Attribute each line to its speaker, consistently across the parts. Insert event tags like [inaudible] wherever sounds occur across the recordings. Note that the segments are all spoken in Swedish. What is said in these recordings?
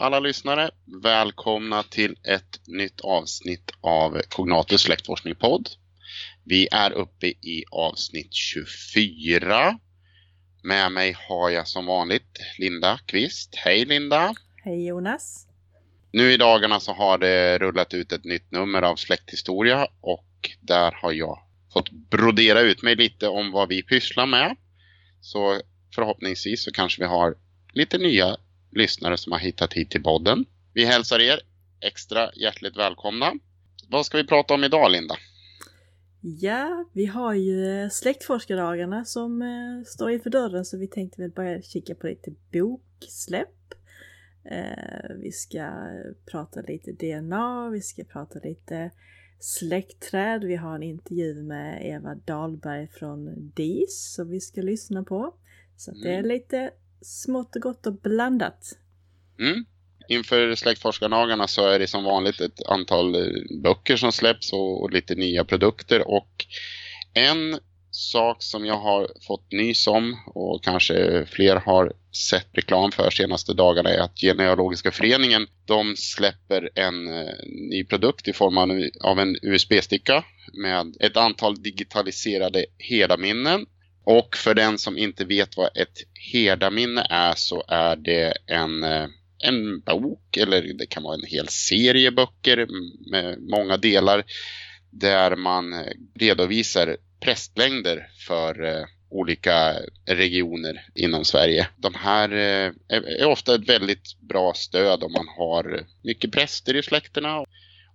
Speaker 1: alla lyssnare. Välkomna till ett nytt avsnitt av Cognatus släktforskning-podd. Vi är uppe i avsnitt 24. Med mig har jag som vanligt Linda Kvist. Hej Linda!
Speaker 2: Hej Jonas!
Speaker 1: Nu i dagarna så har det rullat ut ett nytt nummer av Släkthistoria och där har jag fått brodera ut mig lite om vad vi pysslar med. Så förhoppningsvis så kanske vi har lite nya lyssnare som har hittat hit till podden. Vi hälsar er extra hjärtligt välkomna. Vad ska vi prata om idag Linda?
Speaker 2: Ja, vi har ju släktforskardagarna som eh, står inför dörren så vi tänkte väl börja kika på lite boksläpp. Eh, vi ska prata lite DNA, vi ska prata lite släktträd. Vi har en intervju med Eva Dahlberg från DIS som vi ska lyssna på. Så det är mm. lite smått och gott och blandat.
Speaker 1: Mm. Inför släktforskardagarna så är det som vanligt ett antal eh, böcker som släpps och, och lite nya produkter. Och en sak som jag har fått nys om och kanske fler har sett reklam för senaste dagarna är att Genealogiska föreningen de släpper en eh, ny produkt i form av en USB-sticka med ett antal digitaliserade hela minnen och för den som inte vet vad ett herdaminne är så är det en, eh, en bok eller det kan vara en hel serie böcker med många delar där man eh, redovisar prästlängder för eh, olika regioner inom Sverige. De här är ofta ett väldigt bra stöd om man har mycket präster i släkterna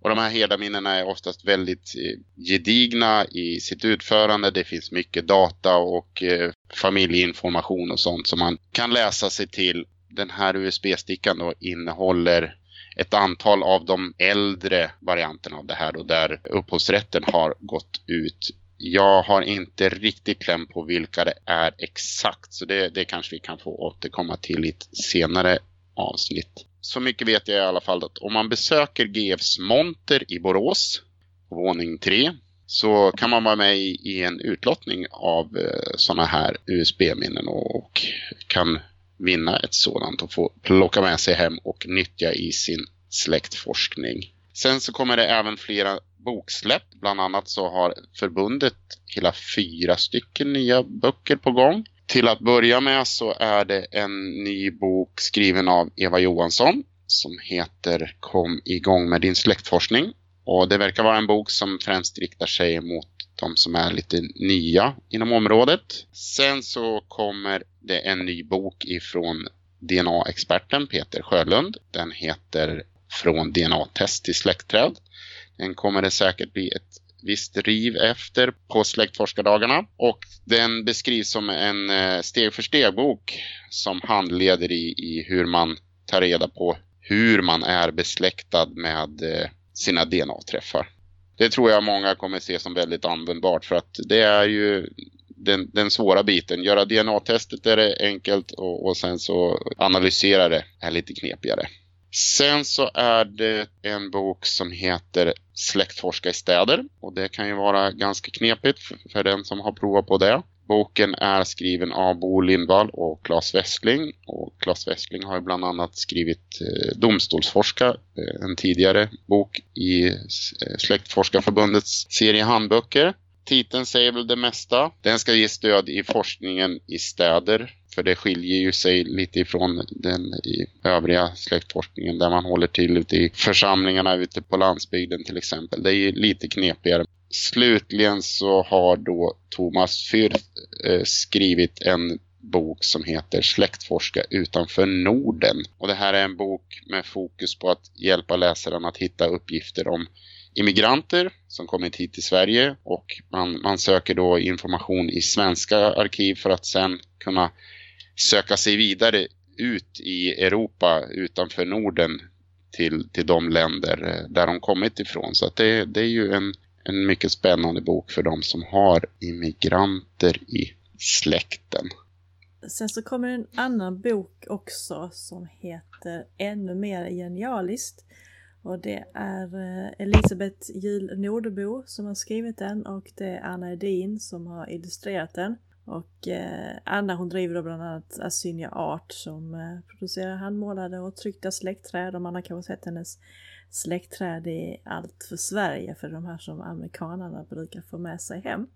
Speaker 1: och de här herdaminnena är oftast väldigt eh, gedigna i sitt utförande. Det finns mycket data och eh, familjeinformation och sånt som man kan läsa sig till. Den här USB-stickan då innehåller ett antal av de äldre varianterna av det här och där upphovsrätten har gått ut. Jag har inte riktigt kläm på vilka det är exakt så det, det kanske vi kan få återkomma till i ett senare avsnitt så mycket vet jag i alla fall att om man besöker GFs monter i Borås på våning 3 så kan man vara med i en utlottning av eh, sådana här USB-minnen och kan vinna ett sådant och få plocka med sig hem och nyttja i sin släktforskning. Sen så kommer det även flera boksläpp. Bland annat så har förbundet hela fyra stycken nya böcker på gång. Till att börja med så är det en ny bok skriven av Eva Johansson som heter Kom igång med din släktforskning. Och det verkar vara en bok som främst riktar sig mot de som är lite nya inom området. Sen så kommer det en ny bok ifrån DNA-experten Peter Sjölund. Den heter Från DNA-test till släktträd. Den kommer det säkert bli ett visst riv efter på släktforskardagarna. Och den beskrivs som en eh, steg för steg-bok som handleder i, i hur man tar reda på hur man är besläktad med eh, sina DNA-träffar. Det tror jag många kommer se som väldigt användbart för att det är ju den, den svåra biten. Göra DNA-testet är det enkelt och, och sen så analysera det är lite knepigare. Sen så är det en bok som heter Släktforska i städer och det kan ju vara ganska knepigt för den som har provat på det. Boken är skriven av Bo Lindvall och Claes Westling. Och Claes Westling har ju bland annat skrivit eh, Domstolsforska, eh, en tidigare bok i eh, Släktforskarförbundets serie handböcker. Titeln säger väl det mesta. Den ska ge stöd i forskningen i städer för det skiljer ju sig lite ifrån den i övriga släktforskningen där man håller till ute i församlingarna ute på landsbygden till exempel. Det är ju lite knepigare. Slutligen så har då Thomas Fürth eh, skrivit en bok som heter Släktforska utanför Norden. Och det här är en bok med fokus på att hjälpa läsaren att hitta uppgifter om immigranter som kommit hit till Sverige och man, man söker då information i svenska arkiv för att sen kunna söka sig vidare ut i Europa utanför Norden till, till de länder eh, där de kommit ifrån. Så att det, det är ju en, en mycket spännande bok för de som har immigranter i släkten.
Speaker 2: Sen så kommer en annan bok också som heter Ännu mer genialiskt. Och det är eh, Elisabeth Gil Nordebo som har skrivit den och det är Anna Edin som har illustrerat den. Och eh, Anna hon driver då bland annat Asynia Art som eh, producerar handmålade och tryckta släktträd och man har kanske sett hennes släktträd i Allt för Sverige för de här som amerikanerna brukar få med sig hem.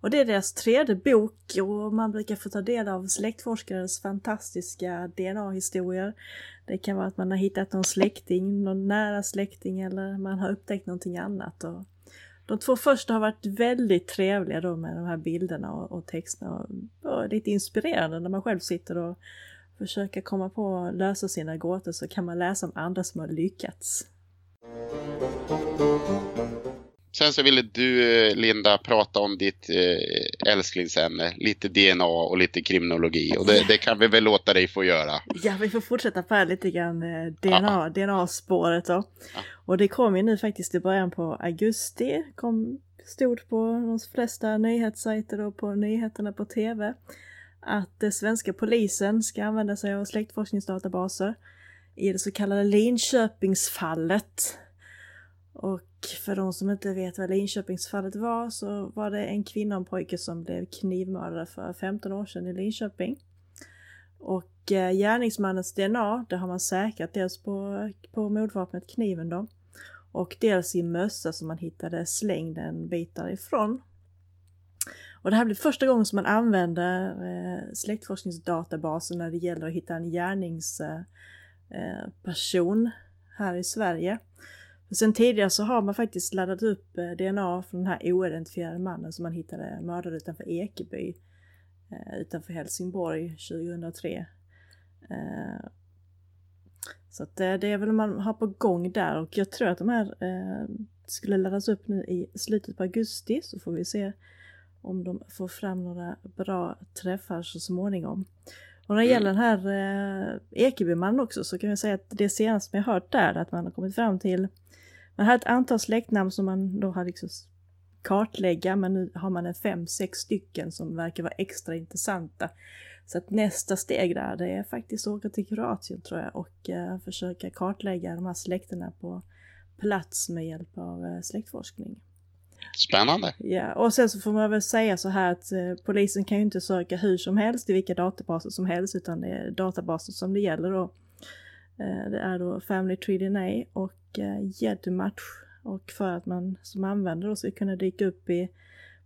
Speaker 2: Och det är deras tredje bok och man brukar få ta del av släktforskares fantastiska DNA-historier. Det kan vara att man har hittat någon släkting, någon nära släkting eller man har upptäckt någonting annat. Och de två första har varit väldigt trevliga då med de här bilderna och, och texterna och, och lite inspirerande när man själv sitter och försöker komma på och lösa sina gåtor så kan man läsa om andra som har lyckats.
Speaker 1: Sen så ville du, eh, Linda, prata om ditt eh, älsklingsämne. Lite DNA och lite kriminologi. Och det, det, kan vi väl låta dig få göra. [laughs]
Speaker 2: Ja, vi får fortsätta på här lite grann eh, DNA, DNA-spåret då. Ja. Och det kom ju nu faktiskt i början på augusti. Kom, stod på de flesta nyhetssajter och på nyheterna på TV. Att den svenska polisen ska använda sig av släktforskningsdatabaser i det så kallade Linköpingsfallet. Och för de som inte vet vad Linköpingsfallet var så var det en kvinna och en pojke som blev knivmördade för 15 år sedan i Linköping. Och eh, gärningsmannens DNA, det har man säkrat dels på, på mordvapnet kniven då. Och dels i mössa som man hittade slängd en bit därifrån. Och det här blir första gången som man använder eh, släktforskningsdatabasen när det gäller att hitta en gärningsperson eh, här i Sverige. Sen tidigare så har man faktiskt laddat upp eh, DNA från den här oidentifierade mannen som man hittade mördad utanför Ekeby eh, utanför Helsingborg 2003. Eh, så att eh, det är väl man har på gång där och jag tror att de här eh, skulle laddas upp nu i slutet på augusti så får vi se om de får fram några bra träffar så småningom. Och när det gäller den här eh, Ekebymannen också så kan jag säga att det senaste jag hört där är att man har kommit fram till man hade ett antal släktnamn som man då hade liksom kartlägga men nu har man en fem, sex stycken som verkar vara extra intressanta. Så att nästa steg där det är faktiskt att åka till Kroatien tror jag och uh, försöka kartlägga de här släkterna på plats med hjälp av uh, släktforskning.
Speaker 1: Spännande!
Speaker 2: Ja, och sen så får man väl säga så här att uh, polisen kan ju inte söka hur som helst i vilka databaser som helst utan det är databaser som det gäller då. Det är då Family Tree DNA och Eh, gäddmatch och för att man som användare ska kunna dyka upp i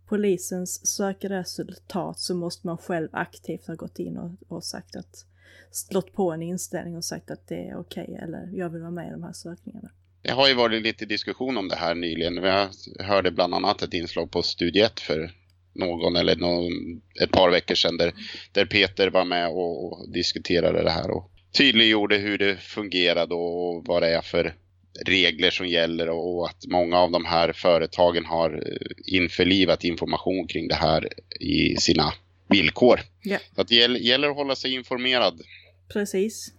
Speaker 2: polisens sökresultat så måste man själv aktivt ha gått in och, och sagt att slått på en inställning och sagt att det är okej okay, eller jag vill vara med i de här sökningarna.
Speaker 1: Det har ju varit lite diskussion om det här nyligen. Jag hörde bland annat ett inslag på Studiet 1 för någon eller någon, ett par veckor sedan där, där Peter var med och, och diskuterade det här och tydliggjorde hur det fungerade och vad det är för regler som gäller och att många av de här företagen har eh, införlivat information kring det här i sina villkor. Ja. Så att det gäller att hålla sig informerad.
Speaker 2: Precis.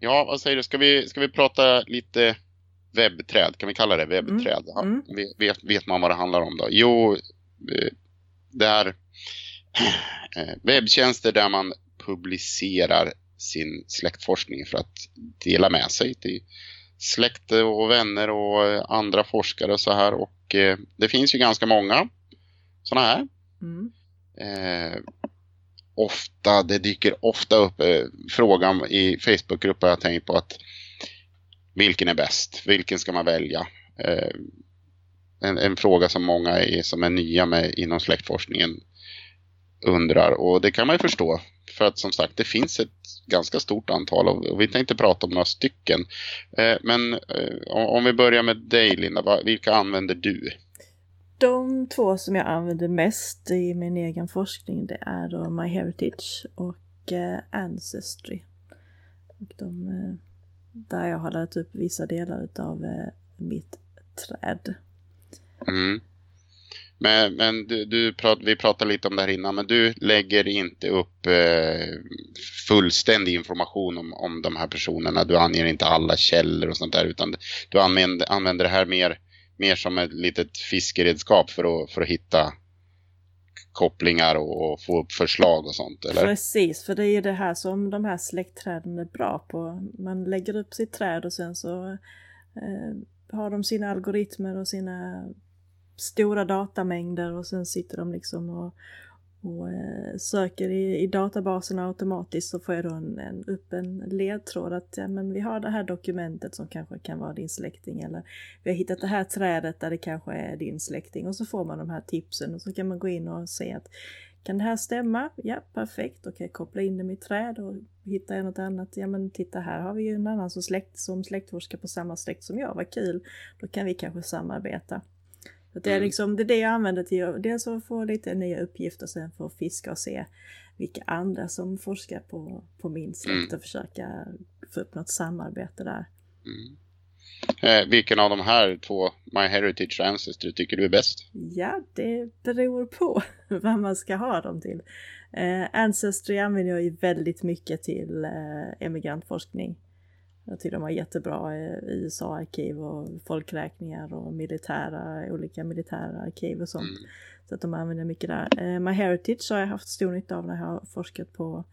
Speaker 1: Ja, vad säger du? Ska vi, ska vi prata lite webbträd? Kan vi kalla det webbträd? Mm. Mm. Vet, vet man vad det handlar om då? Jo, eh, det är eh, webbtjänster där man publicerar sin släktforskning för att dela med sig till släkt och vänner och andra forskare och så här. Och eh, det finns ju ganska många sådana här. Mm. Eh, ofta, det dyker ofta upp eh, frågan i Facebookgrupper jag tänkt på att vilken är bäst? Vilken ska man välja? Eh, en, en, fråga som många är, som är nya med inom släktforskningen undrar och det kan man ju förstå för att som sagt det finns ett ganska stort antal och vi tänkte prata om några stycken. Eh, men eh, om vi börjar med dig Linda, vilka använder du?
Speaker 2: De två som jag använder mest i min egen forskning det är då MyHeritage och eh, Ancestry. Och de, där jag har laddat upp vissa delar av mitt träd.
Speaker 1: Mm. Men, men du, du prat, vi pratade lite om det här innan, men du lägger inte upp eh, fullständig information om, om de här personerna. Du anger inte alla källor och sånt där, utan du använder, använder det här mer, mer som ett litet fiskeredskap för att, för att hitta kopplingar och, och få upp förslag och sånt, eller?
Speaker 2: Precis, för det är ju det här som de här släktträden är bra på. Man lägger upp sitt träd och sen så eh, har de sina algoritmer och sina stora datamängder och sen sitter de liksom och, och eh, söker i, i databaserna automatiskt så får jag då en, en, upp en ledtråd att ja, men vi har det här dokumentet som kanske kan vara din släkting eller vi har hittat det här trädet där det kanske är din släkting och så får man de här tipsen och så kan man gå in och se att kan det här stämma? Ja, perfekt. Då kan jag koppla in det i mitt träd och hitta jag något annat. Ja, men titta här har vi ju en annan som, släkt, som släktforskar på samma släkt som jag. Vad kul! Då kan vi kanske samarbeta. Så det, är mm. liksom, det är det jag använder till. Dels att få lite nya uppgifter och sen få fiska och se vilka andra som forskar på, på min släkt mm. och försöka få upp något samarbete där. Mm.
Speaker 1: Eh, vilken av de här två, MyHeritage och Ancestry, tycker du är bäst?
Speaker 2: Ja, det beror på [laughs] vad man ska ha dem till. Eh, Ancestry använder jag ju väldigt mycket till eh, emigrantforskning. Jag tycker de har jättebra eh, USA-arkiv och folkräkningar och militära, olika militära arkiv och sånt. Mm. Så att de använder mycket där. Eh, MyHeritage har jag haft stor nytta av när jag har forskat på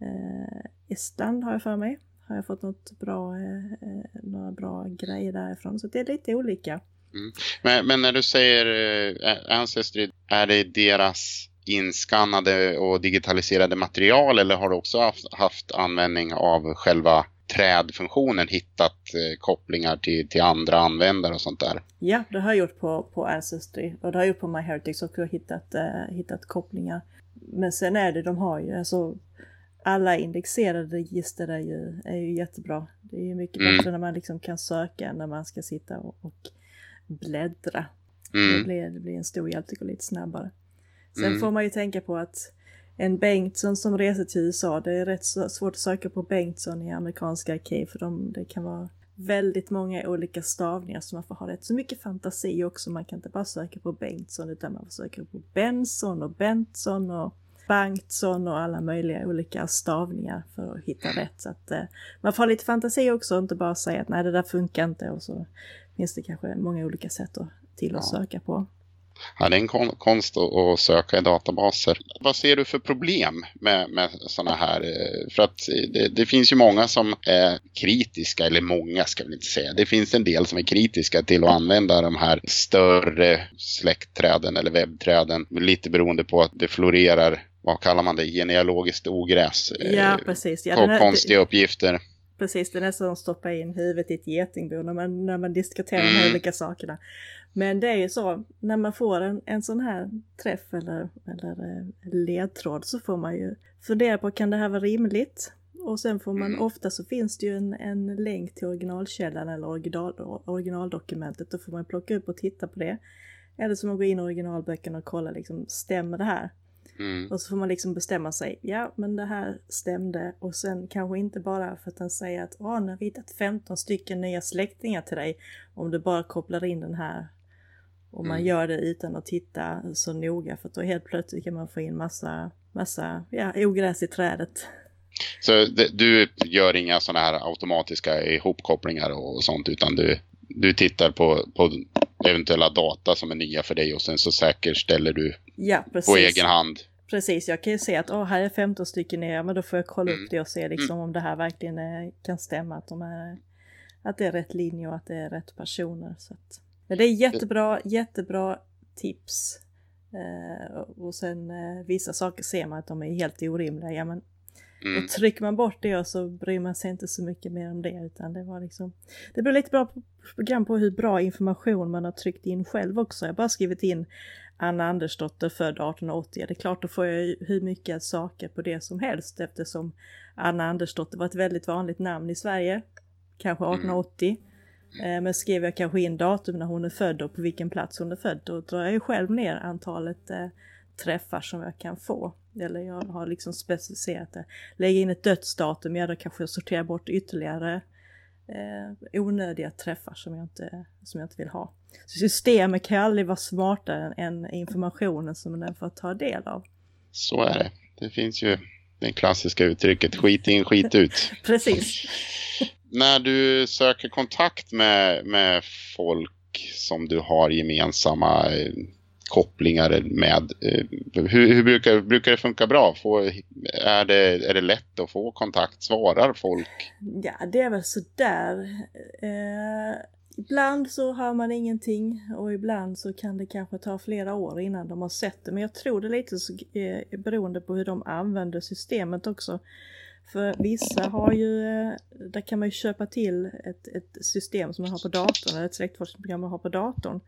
Speaker 2: eh, Estland har jag för mig har jag fått något bra, några bra grejer därifrån. Så det är lite olika.
Speaker 1: Mm. Men, men, när du säger Ancestry, är det deras inskannade och digitaliserade material eller har du också haft, haft användning av själva trädfunktionen hittat eh, kopplingar till, till andra användare och sånt där?
Speaker 2: Ja, det har jag gjort på, på Ancestry och det har jag gjort på MyHeritage också, hittat, eh, hittat kopplingar. Men sen är det, de har ju alltså alla indexerade register är ju, är ju jättebra. Det är ju mycket mm. bättre när man liksom kan söka när man ska sitta och, och bläddra. Mm. Det, blir, det blir en stor hjälp, det går lite snabbare. Sen mm. får man ju tänka på att en Bengtsson som reser till USA, det är rätt svårt att söka på Bengtsson i amerikanska arkiv för de, det kan vara väldigt många olika stavningar så man får ha rätt så mycket fantasi också. Man kan inte bara söka på Bengtsson utan man får söka på Benson och Bentsson och Bengtsson och alla möjliga olika stavningar för att hitta rätt. Så att eh, man får ha lite fantasi också och inte bara säga att nej det där funkar inte och så finns det kanske många olika sätt att, till att ja. söka på.
Speaker 1: Ja, det är en konst att söka i databaser. Vad ser du för problem med, med sådana här? Eh, för att det, det, finns ju många som är kritiska, eller många ska vi inte säga. Det finns en del som är kritiska till att använda de här större släktträden eller webbträden. Lite beroende på att det florerar vad kallar man det, genealogiskt ogräs.
Speaker 2: Ja, eh, precis. Ja,
Speaker 1: här, konstiga uppgifter.
Speaker 2: Precis, det är nästan att stoppa in huvudet i ett getingbo när man, när man diskuterar mm. de olika sakerna. Men det är ju så, när man får en, en sån här träff eller, eller eh, ledtråd så får man ju fundera på, kan det här vara rimligt? Och sen får man, mm. ofta så finns det ju en, en länk till originalkällan eller original, originaldokumentet. Då får man plocka upp och titta på det. Eller så man går in i originalböckerna och kollar liksom, stämmer det här? Mm. Och så får man liksom bestämma sig, ja men det här stämde och sen kanske inte bara för att den säger att åh, nu har vi hittat 15 stycken nya släktingar till dig. Om du bara kopplar in den här och man mm. gör det utan att titta så noga för då helt plötsligt kan man få in massa, massa ja, ogräs i trädet.
Speaker 1: Så det, du gör inga sådana här automatiska ihopkopplingar och sånt utan du, du tittar på, på eventuella data som är nya för dig och sen så säkerställer du
Speaker 2: ja,
Speaker 1: på egen hand.
Speaker 2: Precis, jag kan ju se att oh, här är 15 stycken ner, men då får jag kolla mm. upp det och se liksom mm. om det här verkligen är, kan stämma, att, de är, att det är rätt linje och att det är rätt personer. Så att, men det är jättebra, jättebra tips. Eh, och sen eh, vissa saker ser man att de är helt orimliga. Ja, men Mm. Och trycker man bort det så bryr man sig inte så mycket mer om det utan det var liksom Det blir lite bra program på hur bra information man har tryckt in själv också. Jag har bara skrivit in Anna Andersdotter född 1880. Det är klart då får jag hur mycket saker på det som helst eftersom Anna Andersdotter var ett väldigt vanligt namn i Sverige. Kanske 1880. Mm. Eh, men skrev jag kanske in datum när hon är född och på vilken plats hon är född då drar jag ju själv ner antalet eh, träffar som jag kan få. Eller jag har liksom specificerat det. Lägger in ett dödsdatum, ja då kanske jag sorterar bort ytterligare eh, onödiga träffar som jag, inte, som jag inte vill ha. Så systemet kan ju aldrig vara smartare än informationen som den får ta del av.
Speaker 1: Så är det. Det finns ju det klassiska uttrycket skit in, skit ut. [laughs]
Speaker 2: Precis. [laughs]
Speaker 1: När du söker kontakt med, med folk som du har gemensamma eh, kopplingar med. Eh, hur, hur brukar, brukar det funka bra? Få, är, det, är det lätt att få kontakt? Svarar folk?
Speaker 2: Ja, det är väl sådär. Eh, Ibland så hör man ingenting och ibland så kan det kanske ta flera år innan de har sett det. Men jag tror det är lite så, eh, beroende på hur de använder systemet också. För vissa har ju, eh, där kan man ju köpa till ett, ett system som man har på datorn, eller ett släktforskningsprogram man har på datorn.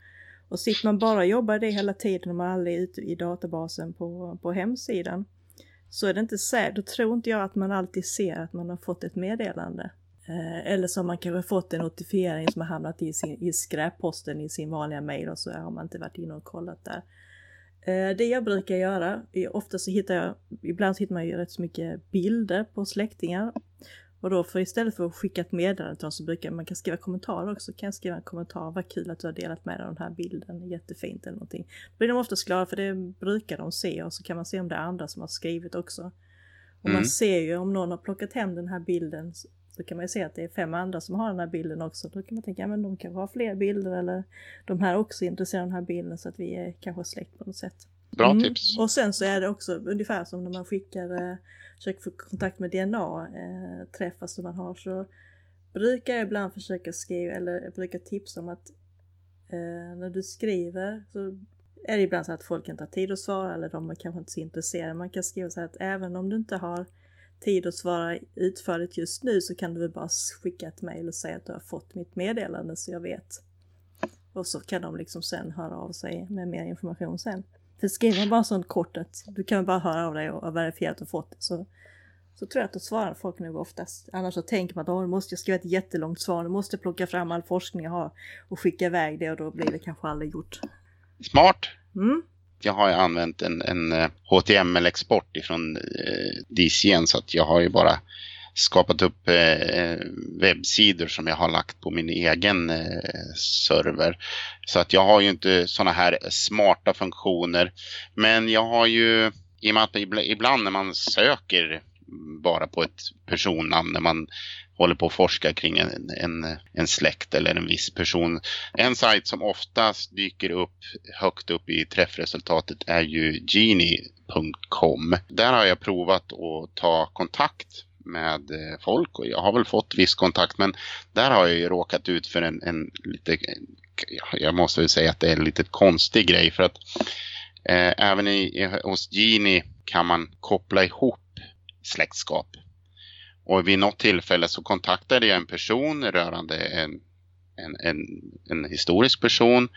Speaker 2: Och sitter man bara och jobbar det hela tiden och man aldrig är ute i databasen på, på hemsidan så är det inte säkert, då tror inte jag att man alltid ser att man har fått ett meddelande. Eh, eller så har man kanske fått en notifiering som har hamnat i, sin, i skräpposten i sin vanliga mail och så har man inte varit inne och kollat där. Eh, det jag brukar göra, ofta så hittar jag, ibland hittar man ju rätt så mycket bilder på släktingar. Och då för istället för att skicka ett meddelande till dem så brukar man kan skriva kommentarer också. Kan jag skriva en kommentar, vad kul att du har delat med dig av den här bilden, jättefint eller någonting. Då blir de oftast glada för det brukar de se och så kan man se om det är andra som har skrivit också. Och mm. man ser ju om någon har plockat hem den här bilden så kan man ju se att det är fem andra som har den här bilden också. Då kan man tänka, ja men de kanske har fler bilder eller de här också är intresserade av den här bilden så att vi är kanske släkt på något sätt.
Speaker 1: Bra mm. tips.
Speaker 2: Och sen så är det också ungefär som när man skickar, eh, försöker få kontakt med DNA, eh, träffar som man har så brukar jag ibland försöka skriva, eller jag brukar tipsa om att eh, när du skriver så är det ibland så att folk inte har tid att svara eller de är kanske inte så intresserade. Man kan skriva så här att även om du inte har tid att svara utförligt just nu så kan du väl bara skicka ett mail och säga att du har fått mitt meddelande så jag vet. Och så kan de liksom sen höra av sig med mer information sen. För skriver man bara sånt kort att du kan bara höra av dig och ha verifierat och fått det så, så tror jag att då svarar folk nog oftast. Annars så tänker man att nu måste jag skriva ett jättelångt svar, nu måste jag plocka fram all forskning jag har och skicka iväg det och då blir det kanske aldrig gjort.
Speaker 1: Smart!
Speaker 2: Mm
Speaker 1: jag har ju använt en, en eh, HTML-export ifrån eh, DCN så att jag har ju bara skapat upp eh, webbsidor som jag har lagt på min egen eh, server. Så att jag har ju inte sådana här smarta funktioner. Men jag har ju, i och med att ibland när man söker bara på ett personnamn, när man håller på att forska kring en, en, en släkt eller en viss person. En sajt som oftast dyker upp högt upp i träffresultatet är ju genie.com. Där har jag provat att ta kontakt med eh, folk och jag har väl fått viss kontakt men där har jag ju råkat ut för en, en lite, jag måste väl säga att det är en lite konstig grej för att eh, även i, hos Gini kan man koppla ihop släktskap. Och vid något tillfälle så kontaktade jag en person rörande en, en, en, en historisk person.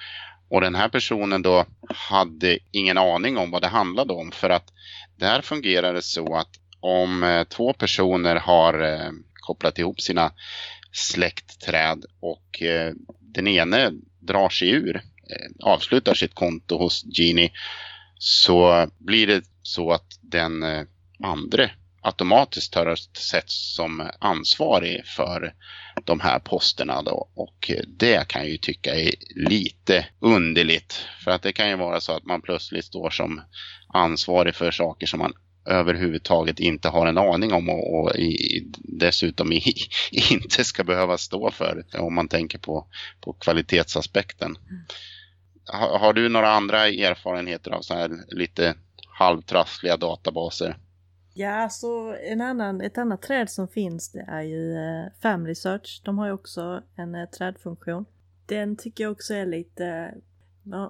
Speaker 1: Och den här personen då hade ingen aning om vad det handlade om. För att där fungerar det så att om eh, två personer har eh, kopplat ihop sina släktträd och eh, den ene drar sig ur, avslutar sitt konto hos Genie så blir det så att den andre automatiskt har setts som ansvarig för de här posterna då. Och det kan jag ju tycka är lite underligt. För att det kan ju vara så att man plötsligt står som ansvarig för saker som man överhuvudtaget inte har en aning om och, och i, dessutom i, [laughs] inte ska behöva stå för om man tänker på, på kvalitetsaspekten. Har, har du några andra erfarenheter av så här lite halvtrassliga databaser?
Speaker 2: Ja, alltså en annan, ett annat träd som finns det är ju eh, Family Search. De har ju också en eh, trädfunktion. Den tycker jag också är lite,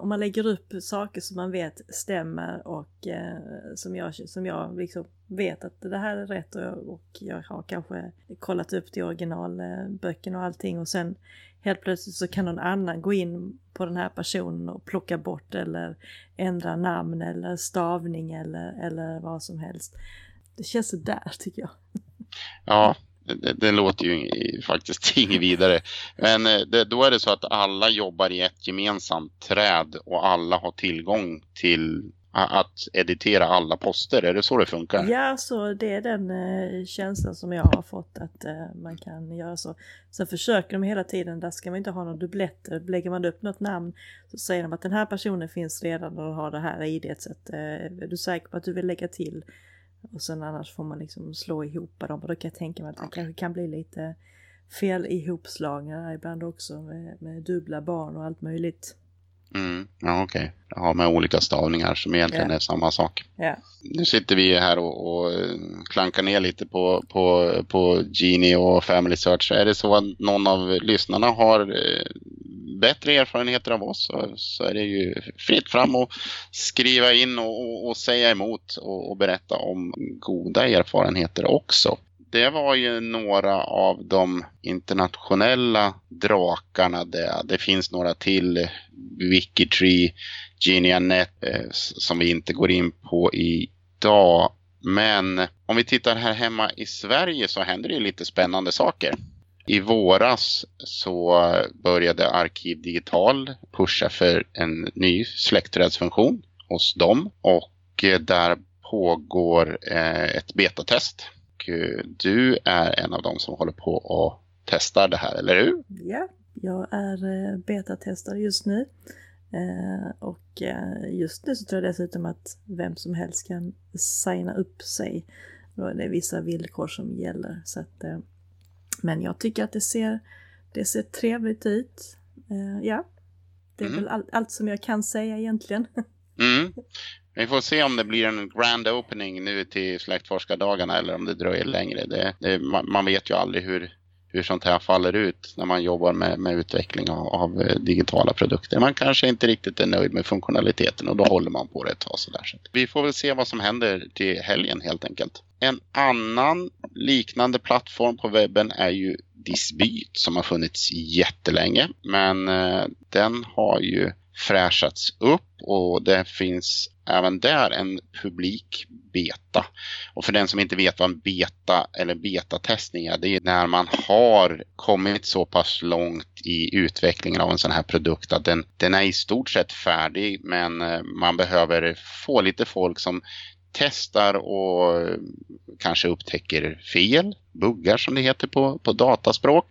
Speaker 2: om man lägger upp saker som man vet stämmer och eh, som jag, som jag liksom vet att det här är rätt och, och jag har kanske kollat upp det i originalböckerna och allting och sen helt plötsligt så kan någon annan gå in på den här personen och plocka bort eller ändra namn eller stavning eller, eller vad som helst. Det känns sådär tycker jag.
Speaker 1: Ja, det, det, låter ju faktiskt [laughs] inget vidare. Men eh, det, då är det så att alla jobbar i ett gemensamt träd och alla har tillgång till att editera alla poster. Är det så det funkar?
Speaker 2: Ja, så det är den eh, känslan som jag har fått att eh, man kan göra så. Sen försöker de hela tiden, där ska man inte ha några dubbletter. Lägger man upp något namn så säger de att den här personen finns redan och har det här idet. Så att, eh, är du säker på att du vill lägga till och sen annars får man liksom slå ihop dem och då kan jag tänka mig att det kanske kan bli lite fel ihopslagna ibland också med, med dubbla barn och allt möjligt.
Speaker 1: Mm, ja, okej. Okay. Ja, med olika stavningar som egentligen
Speaker 2: Ja.
Speaker 1: är samma sak.
Speaker 2: Ja.
Speaker 1: Nu sitter vi här och, och eh, klankar ner lite på, på, på Genie och Family Search. Är det så att någon av lyssnarna har eh, bättre erfarenheter av oss så, så är det ju fritt fram att skriva in och, och, och säga emot och, och berätta om goda erfarenheter också. Det var ju några av de internationella drakarna. där. det finns några till. Wikitree, GeniaNet eh, som vi inte går in på idag. Men om vi tittar här hemma i Sverige så händer det ju lite spännande saker. I våras så började Arkiv Digital pusha för en ny släktträdsfunktion hos dem och eh, där pågår eh, ett betatest. Och eh, du är en av dem som håller på och testar det här, eller hur?
Speaker 2: Ja, jag är betatestare just nu. Och just nu så tror jag dessutom att vem som helst kan signa upp sig. Då är det vissa villkor som gäller. Så att, men jag tycker att det ser, det ser trevligt ut. Eh, ja, det är
Speaker 1: Mm.
Speaker 2: väl all, allt som jag kan säga egentligen. [laughs]
Speaker 1: Mm. Vi får se om det blir en grand opening nu till släktforskardagarna eller om det dröjer längre. Det, det, man, man vet ju aldrig hur, hur sånt här faller ut när man jobbar med, med utveckling av, av eh, digitala produkter. Man kanske inte riktigt är nöjd med funktionaliteten och då håller man på det ett tag. Sådär. Så vi får väl se vad som händer till helgen helt enkelt. En annan liknande plattform på webben är ju Disbyt som har funnits jättelänge. Men eh, den har ju fräschats upp och det finns även där en publik beta. Och för den som inte vet vad en beta eller betatestning är, det är när man har kommit så pass långt i utvecklingen av en sån här produkt att den, den är i stort sett färdig men eh, man behöver få lite folk som testar och eh, kanske upptäcker fel, buggar som det heter på, på dataspråk.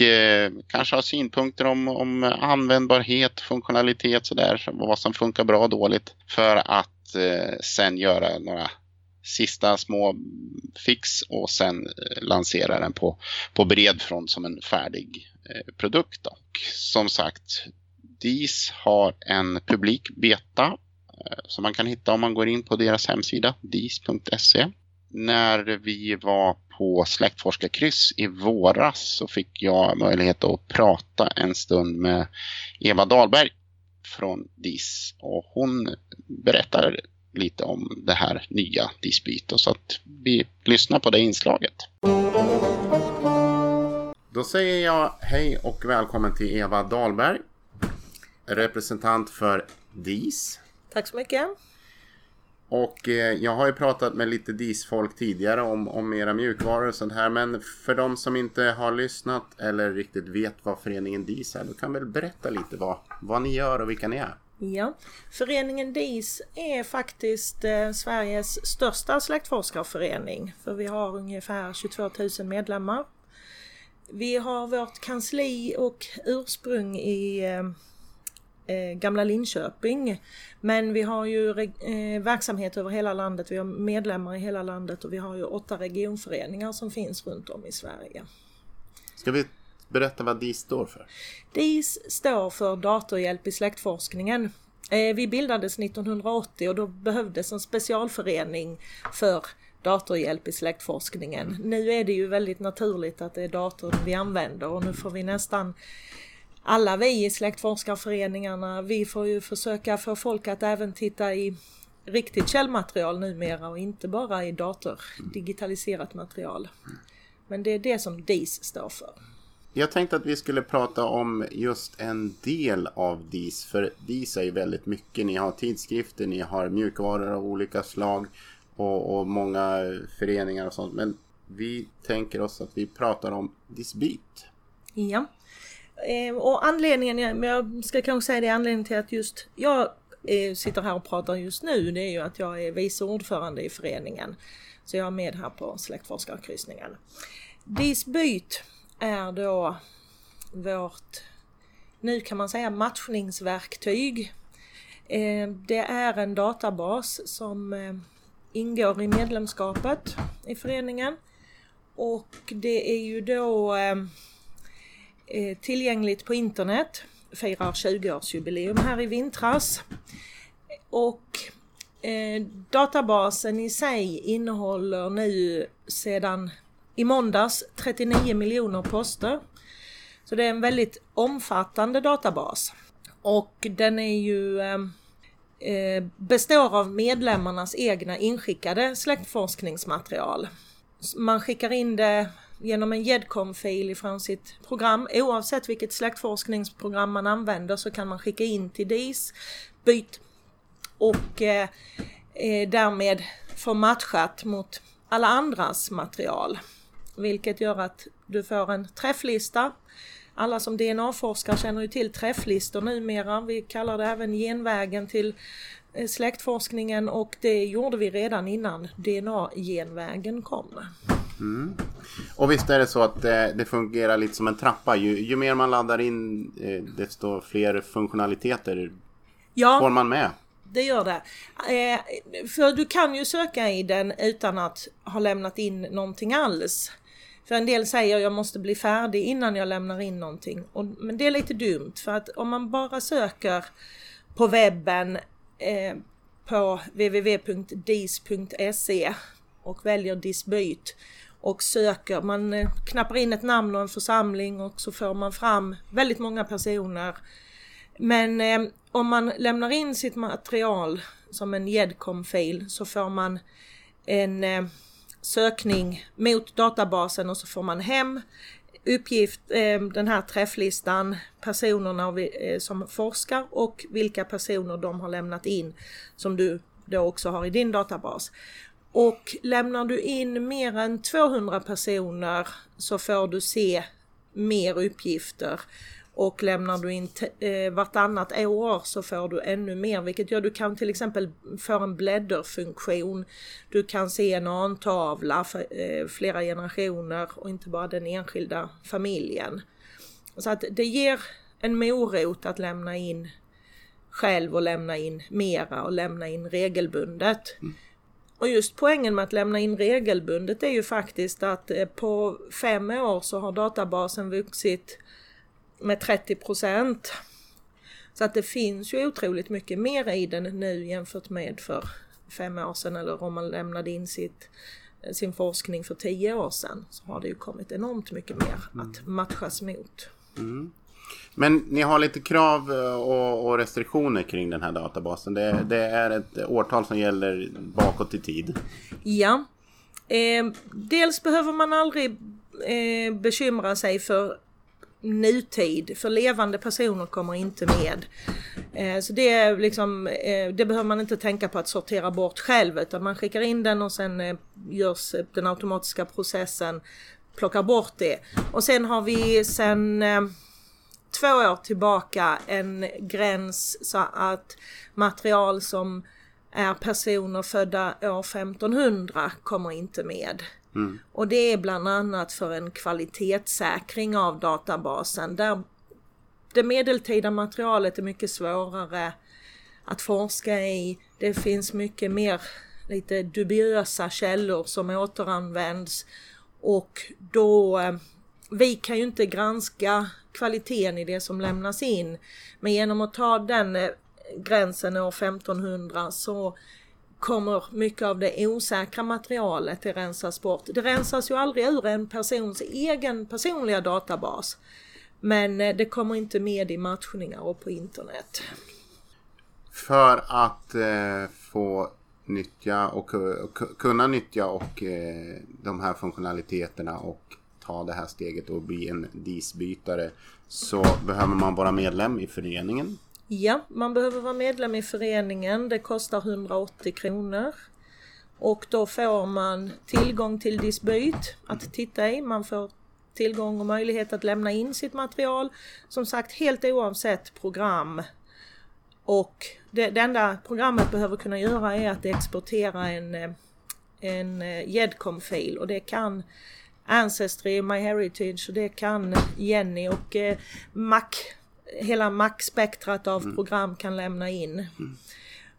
Speaker 1: Och eh, kanske har synpunkter om, om användbarhet, funktionalitet sådär, vad som funkar bra och dåligt. För att eh, sen göra några sista små fix och sen eh, lansera den på, på bred front som en färdig eh, produkt. Och som sagt, DIS har en publik beta eh, som man kan hitta om man går in på deras hemsida, dis.se. När vi var på släktforskarkryss i våras så fick jag möjlighet att prata en stund med Eva Dahlberg från DIS och hon berättar lite om det här nya Disbyte så att vi lyssnar på det inslaget. Då säger jag hej och välkommen till Eva Dahlberg, representant för DIS.
Speaker 3: Tack så mycket.
Speaker 1: Och eh, jag har ju pratat med lite DIS-folk tidigare om, om era mjukvaror och sånt här. Men för de som inte har lyssnat eller riktigt vet vad föreningen DIS är. Då kan väl berätta lite vad, vad ni gör och vilka ni är.
Speaker 3: Ja, föreningen DIS är faktiskt eh, Sveriges största släktforskarförening. För vi har ungefär 22 000 medlemmar. Vi har vårt kansli och ursprung i eh, eh, Gamla Linköping. Men vi har ju eh, verksamhet över hela landet, vi har medlemmar i hela landet och vi har ju åtta regionföreningar som finns runt om i Sverige.
Speaker 1: Ska vi berätta vad DIS står för?
Speaker 3: DIS står för Datorhjälp i släktforskningen. Eh, Vi bildades 1980 och då behövdes en specialförening för datorhjälp i släktforskningen. Nu är det ju väldigt naturligt att det är datorn vi använder och nu får vi nästan alla vi i släktforskarföreningarna, vi får ju försöka få folk att även titta i riktigt källmaterial numera och inte bara i dator, digitaliserat material. Men det är det som DIS står för.
Speaker 1: Jag tänkte att vi skulle prata om just en del av DIS. För DIS är ju väldigt mycket. Ni har tidskrifter, ni har mjukvaror av olika slag och, och många föreningar och sånt. Men vi tänker oss att vi pratar om Disbyt.
Speaker 3: Ja. Eh, och anledningen, jag- jag ska kanske säga det, anledningen till att just jag eh, sitter här och pratar just nu, det är ju att jag är vice ordförande i föreningen. Så jag är med här på släktforskarkryssningen. Disbyt är då vårt, nu kan man säga matchningsverktyg. Eh, det är en databas som eh, ingår i medlemskapet i föreningen. Och det är ju då ehm, Eh, tillgängligt på internet firar 20-årsjubileum här i vintras. Och eh, databasen i sig innehåller nu sedan i måndags 39 miljoner poster. Så det är en väldigt omfattande databas. Och den är ju eh, eh består av medlemmarnas egna inskickade släktforskningsmaterial. Man skickar in det genom en GEDCOM-fil ifrån sitt program. Oavsett vilket släktforskningsprogram man använder så kan man skicka in till DIS, byt och eh, eh därmed få matchat mot alla andras material. Vilket gör att du får en träfflista. Alla som DNA-forskar känner ju till träfflistor numera. Vi kallar det även genvägen till eh, släktforskningen och det gjorde vi redan innan DNA-genvägen kom.
Speaker 4: Mm. Och visst är det så att det, det fungerar lite som en trappa. Ju, ju mer man laddar in eh, desto fler funktionaliteter ja, får man med.
Speaker 3: Det gör det. Eh, för du kan ju söka i den utan att ha lämnat in någonting alls. För en del säger jag måste bli färdig innan jag lämnar in någonting. Och, men det är lite dumt för att om man bara söker på webben eh, på www.dis.se och väljer disbyt och söker. Man eh, knappar in ett namn och en församling och så får man fram väldigt många personer. Men eh, om man lämnar in sitt material som en GEDCOM-fil så får man en eh, sökning mot databasen och så får man hem uppgift, eh, den här träfflistan, personerna eh, som forskar och vilka personer de har lämnat in som du då också har i din databas. Och lämnar du in mer än 200 personer så får du se mer uppgifter. Och lämnar du in eh, vartannat år så får du ännu mer vilket gör du kan till exempel få en blädderfunktion. Du kan se en antavla för eh, flera generationer och inte bara den enskilda familjen. Så att det ger en morot att lämna in själv och lämna in mera och lämna in regelbundet. Mm. Och just poängen med att lämna in regelbundet är ju faktiskt att eh, på fem år så har databasen vuxit med 30 procent. Så att det finns ju otroligt mycket mer i den nu jämfört med för fem år sedan eller om man lämnade in sitt, eh, sin forskning för tio år sedan så har det ju kommit enormt mycket mer att matchas mot. Mm.
Speaker 4: Men ni har lite krav eh, och, och restriktioner kring den här databasen. Det, det, är ett årtal som gäller bakåt i tid.
Speaker 3: Ja. Eh, dels behöver man aldrig eh, bekymra sig för nutid, för levande personer kommer inte med. Eh, så det, är liksom, eh, det behöver man inte tänka på att sortera bort själv utan man skickar in den och sen eh, görs den automatiska processen, plockar bort det. Och sen har vi sen eh, två år tillbaka en gräns så att material som är personer födda år 1500 kommer inte med. Mm. Och det är bland annat för en kvalitetssäkring av databasen där det medeltida materialet är mycket svårare att forska i. Det finns mycket mer lite dubiösa källor som återanvänds och då eh, vi kan ju inte granska kvaliteten i det som lämnas in. Men genom att ta den eh, gränsen år 1500 så kommer mycket av det osäkra materialet att rensas bort. Det rensas ju aldrig ur en persons egen personliga databas. Men eh, det kommer inte med i matchningar och på internet.
Speaker 4: För att eh, få nyttja och, och kunna nyttja och eh, de här funktionaliteterna och ta det här steget och bli en DIS-bytare så behöver man vara medlem i föreningen.
Speaker 3: Ja, man behöver vara medlem i föreningen. Det kostar 180 kronor. Och då får man tillgång till Disbyt att titta i. Man får tillgång och möjlighet att lämna in sitt material. Som sagt helt oavsett program. Och det, det enda programmet behöver kunna göra är att exportera en, eh, en eh, GEDCOM-fil och det kan Ancestry, MyHeritage och det kan Jenny och eh, Mac, hela Mac-spektrat av mm. program kan lämna in. Mm.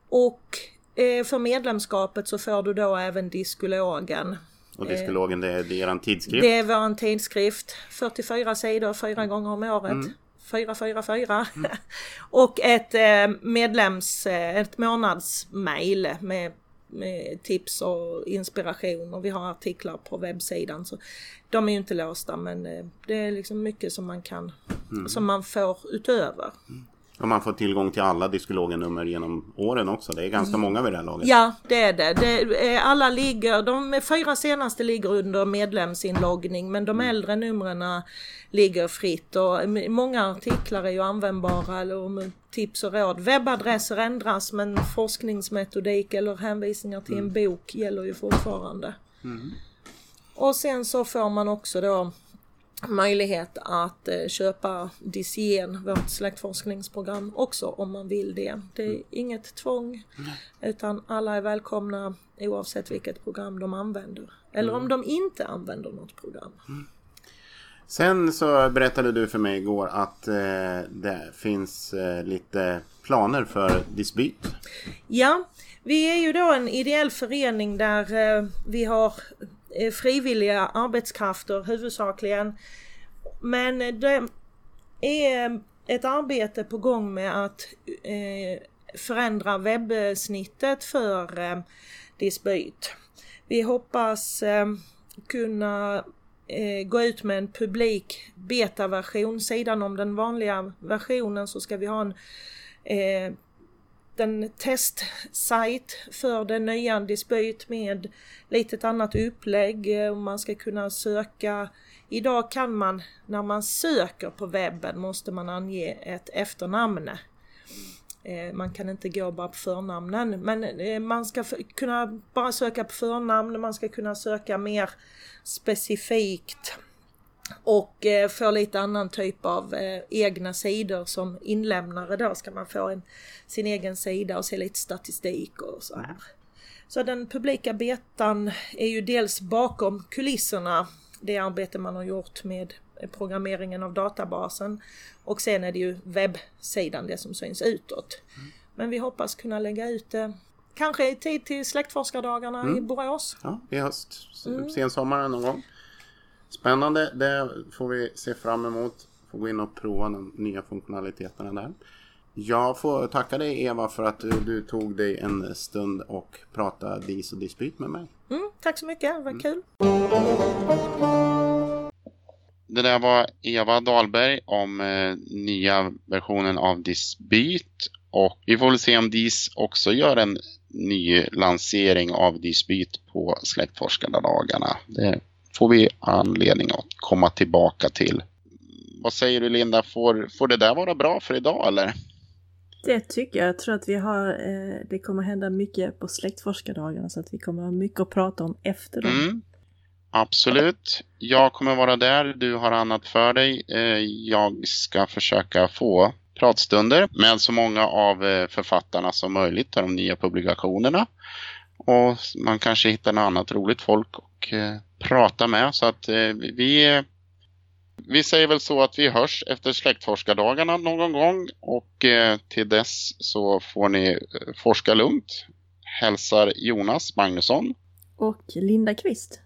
Speaker 3: Och eh, för medlemskapet så får du då även Diskologen.
Speaker 4: Och Diskologen det är, det är er tidskrift?
Speaker 3: Det är vår tidskrift. 44 sidor fyra gånger om året. Mm. 444 mm. [laughs] och ett eh, medlems, ett månadsmail med, med tips och inspiration och vi har artiklar på webbsidan. Så de är ju inte låsta men eh, det är liksom mycket som man kan, mm. som man får utöver.
Speaker 4: Mm. Och man får tillgång till alla Diskologen-nummer genom åren också. Det är ganska mm. många vid det här laget.
Speaker 3: Ja, det är det. det är, alla ligger, de fyra senaste ligger under medlemsinloggning men de mm. äldre numren ligger fritt och många artiklar är ju användbara eller tips och råd. Webbadresser ändras men forskningsmetodik eller hänvisningar till en mm. bok gäller ju fortfarande. Mm. Och sen så får man också då möjlighet att eh, köpa Dicien, vårt släktforskningsprogram också om man vill det. Det är mm. inget tvång utan alla är välkomna oavsett vilket program de använder. Eller om mm. de inte använder något program. Mm.
Speaker 4: Sen så berättade du för mig igår att eh, det finns eh, lite planer för dispyt.
Speaker 3: Ja, vi är ju då en ideell förening där eh, vi har Eh, frivilliga arbetskrafter huvudsakligen. Men eh, det är eh, ett arbete på gång med att förändra webbsnittet för eh, dispyt. Vi hoppas kunna gå ut med en publik betaversion. Sidan om den vanliga versionen så ska vi ha en en testsajt för den nya dispyt med lite annat upplägg. Eh, man ska kunna söka. Idag kan man när man söker på webben måste man ange ett efternamn. Eh, man kan inte gå bara på förnamnen men eh, man ska kunna bara söka på förnamn, man ska kunna söka mer specifikt och eh, få lite annan typ av eh, egna sidor som inlämnare då ska man få en, sin egen sida och se lite statistik och så här. Så den publika betan är ju dels bakom kulisserna det arbete man har gjort med programmeringen av databasen och sen är det ju webbsidan det som syns utåt. Mm. Men vi hoppas kunna lägga ut det kanske i tid till släktforskardagarna mm. i Borås.
Speaker 4: Ja, i höst. Mm. Sensommaren någon gång. Spännande, det får vi se fram emot. Får gå in och prova de nya funktionaliteterna där. Jag får tacka dig Eva för att du tog dig en stund och pratade DIS och dispyt med mig.
Speaker 3: Mm, tack så mycket, det var mm. kul.
Speaker 1: Det där var Eva Dahlberg om eh, nya versionen av Dispyt och vi får väl se om DIS också gör en ny lansering av Dispyt på Släktforskardagarna. Det får vi anledning att komma tillbaka till. Vad säger du Linda, får, får det där vara bra för idag eller?
Speaker 2: Det tycker jag. Jag tror att vi har, eh, det kommer hända mycket på släktforskardagarna så att vi kommer ha mycket att prata om efter dem. Mm,
Speaker 1: absolut. Jag kommer vara där, du har annat för dig. Eh, jag ska försöka få pratstunder med så många av eh, författarna som möjligt av de nya publikationerna. Och man kanske hittar något annat roligt folk och eh, prata med. Så att eh, vi, vi säger väl så att vi hörs efter släktforskardagarna någon gång och eh, till dess så får ni eh, forska lugnt. Hälsar Jonas Magnusson.
Speaker 2: Och Linda Kvist.